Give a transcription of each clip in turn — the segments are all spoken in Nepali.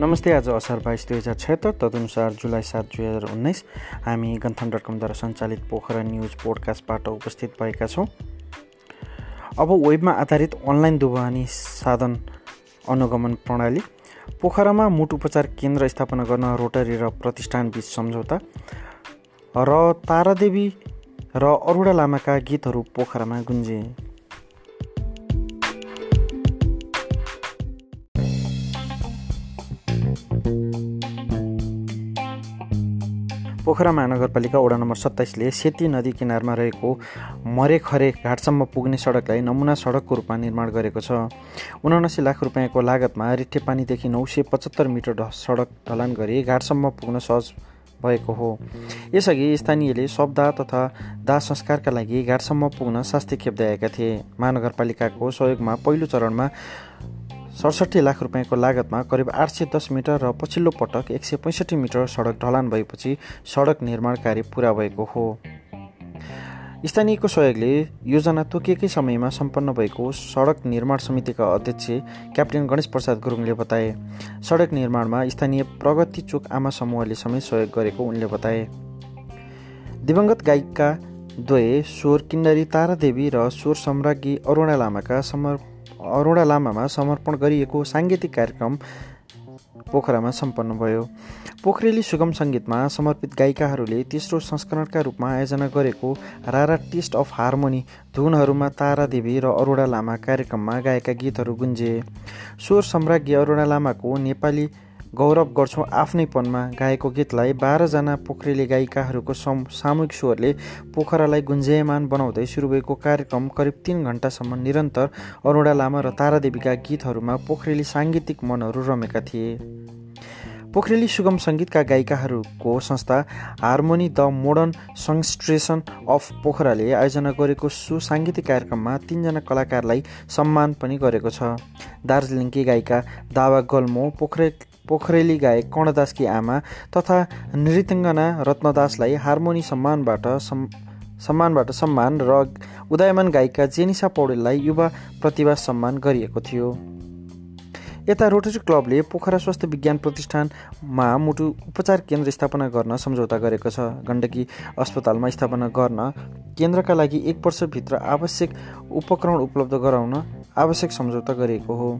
नमस्ते आज असार बाइस दुई हजार छत्तर तदनुसार जुलाई सात दुई हजार उन्नाइस हामी गन्थन डट कमद्वारा सञ्चालित पोखरा न्युज पोडकास्टबाट उपस्थित भएका छौँ। अब वेबमा आधारित अनलाइन दुबानी साधन अनुगमन प्रणाली। पोखरामा मुट उपचार केन्द्र स्थापना गर्न रोटरी र प्रतिष्ठानबीच सम्झौता। र तारादेवी र अरुणा लामाका गीतहरू पोखरामा गुन्जे पोखरा महानगरपालिका वडा नम्बर सत्ताइसले सेती नदी किनारमा रहेको मरेखरे घाटसम्म पुग्ने सडकलाई नमुना सडकको रूपमा निर्माण गरेको छ। उनासी लाख रुपियाँको लागतमा रिठे पानीदेखि नौ सय पचहत्तर मिटर सडक ढलान गरी घाटसम्म पुग्न सहज भएको हो। यसअघि स्थानीयले शब्दा तथा दाह संस्कारका लागि घाटसम्म पुग्न शास्ति खेप्दै आएका थिए। महानगरपालिकाको सहयोगमा पहिलो चरणमा सडसठी लाख रुपियाँको लागतमा करिब आठ सय दस मिटर र पछिल्लो पटक एक सय पैँसठी मिटर सडक ढलान भएपछि सडक निर्माण कार्य पुरा भएको हो। स्थानीयको सहयोगले योजना तोकिएकै समयमा सम्पन्न भएको सडक निर्माण समितिका अध्यक्ष क्याप्टेन गणेश प्रसाद गुरुङले बताए। सडक निर्माणमा स्थानीय प्रगति चोक आमा समूहले समेत सहयोग गरेको उनले बताए। दिवंगत गायिका द्वय स्वर किन्नरी तारादेवी र स्वर सम्राज्ञी अरुणा लामाका समर अरुणा लामामा समर्पण गरिएको साङ्गीतिक कार्यक्रम पोखरामा सम्पन्न भयो। पोखरेली सुगम सङ्गीतमा समर्पित गायिकाहरूले तेस्रो संस्करणका रूपमा आयोजना गरेको रारा टेस्ट अफ हार्मोनी धुनहरूमा तारा देवी र अरुणा लामा कार्यक्रममा गाएका गीतहरू गुन्जे। स्वर सम्राज्ञी अरुणा लामाको नेपाली गौरव गर्छौँ आफ्नैपनमा गाएको गीतलाई बाह्रजना पोखरेली गायिकाहरूको सम सामूहिक स्वरले पोखरालाई गुन्जयमान बनाउँदै सुरु भएको कार्यक्रम करिब तिन घन्टासम्म निरन्तर अरुणा लामा र तारादेवीका गीतहरूमा पोखरेली साङ्गीतिक मनहरू रमेका थिए। पोखरेली सुगम सङ्गीतका गायिकाहरूको संस्था harmony the modern songstresses of पोखराले आयोजना गरेको सुसाङ्गीतिक कार्यक्रममा तिनजना कलाकारलाई सम्मान पनि गरेको छ। दार्जिलिङकी गायिका दावा गल्मो पोखरे पोखरेली गायक कर्णदासकी आमा तथा नृत्यङ्गना रत्नदासलाई हार्मोनी सम्मानबाट सम्मानबाट सम्मान र उदयमान गायिका जेनिसा पौडेललाई युवा प्रतिभा सम्मान गरिएको थियो। यता रोटरी क्लबले पोखरा स्वास्थ्य विज्ञान प्रतिष्ठानमा मुटु उपचार केन्द्र स्थापना गर्न सम्झौता गरेको छ। गण्डकी अस्पतालमा स्थापना गर्न केन्द्रका लागि एक वर्षभित्र आवश्यक उपकरण उपलब्ध गराउन आवश्यक सम्झौता गरिएको हो।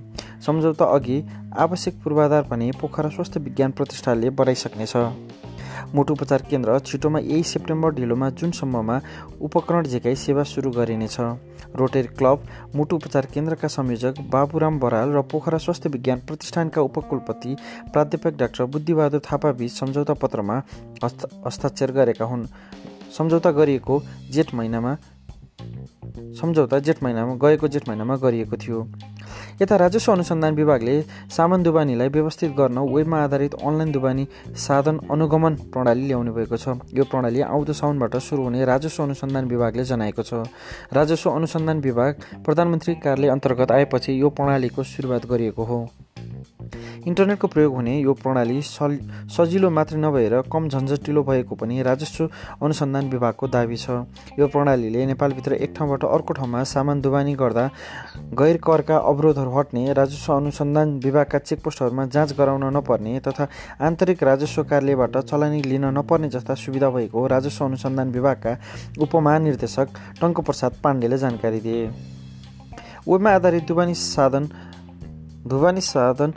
सम्झौता अघि आवश्यक पूर्वाधार पनि पोखरा स्वास्थ्य विज्ञान प्रतिष्ठानले बढाइसक्नेछ मुटु उपचार केन्द्र छिटोमा यही सेप्टेम्बर ढिलोमा जुनसम्ममा उपकरण झिकाइ सेवा सुरु गरिनेछ। रोटेरी क्लब मुटु उपचार केन्द्रका संयोजक बाबुराम बराल र पोखरा स्वास्थ्य विज्ञान प्रतिष्ठानका उपकुलपति प्राध्यापक डाक्टर बुद्धिबहादुर थापाबीच सम्झौता पत्रमा हस्ताक्षर गरेका हुन्। सम्झौता गरिएको जेठ महिनामा सम्झौता जेठ महिनामा गएको जेठ महिनामा गरिएको थियो। यता राजस्व अनुसन्धान विभागले सामान दुबानीलाई व्यवस्थित गर्न वेबमा आधारित अनलाइन दुबानी साधन अनुगमन प्रणाली ल्याउने भएको छ। यो प्रणाली आउँदो साउनबाट सुरु हुने राजस्व अनुसन्धान विभागले जनाएको छ। राजस्व अनुसन्धान विभाग प्रधानमन्त्री कार्यालय अन्तर्गत आएपछि यो प्रणालीको सुरुवात गरिएको हो। इन्टरनेटको प्रयोग हुने यो प्रणाली सजिलो मात्र नभएर कम झन्झटिलो भएको पनि राजस्व अनुसन्धान विभागको दावी छ। यो प्रणालीले नेपालभित्र एक ठाउँबाट अर्को ठाउँमा सामान दुबानी गर्दा गैर करका अवरोधहरू हट्ने राजस्व अनुसन्धान विभागका चेकपोस्टहरूमा जाँच गराउन नपर्ने तथा आन्तरिक राजस्व कार्यालयबाट चलानी लिन नपर्ने जस्ता सुविधा भएको राजस्व अनुसन्धान विभागका उपमहानिर्देशक टङ्कप्रसाद पाण्डेले जानकारी दिए। वेबमा आधारित दुबानी साधन धुवानी साधन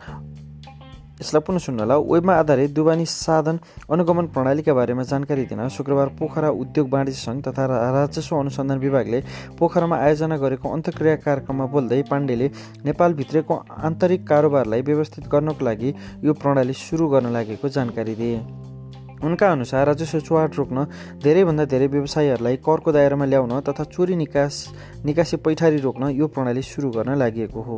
यसलाई पुनः सुन्नु होला वेबमा आधारित दुबानी साधन अनुगमन प्रणालीका बारेमा जानकारी दिन। शुक्रबार पोखरा उद्योग वाणिज्य सङ्घ तथा राजस्व अनुसन्धान विभागले पोखरामा आयोजना गरेको अन्तर्क्रिया कार्यक्रममा बोल्दै पाण्डेले नेपालभित्रको आन्तरिक कारोबारलाई व्यवस्थित गर्नको लागि यो प्रणाली सुरु गर्न लागेको जानकारी दिए। उनका अनुसार राजस्व चुहाट रोक्न धेरैभन्दा धेरै व्यवसायीहरूलाई करको दायरामा ल्याउन तथा चोरी निकास निकासी पैठारी रोक्न यो प्रणाली सुरु गर्न लागि हो।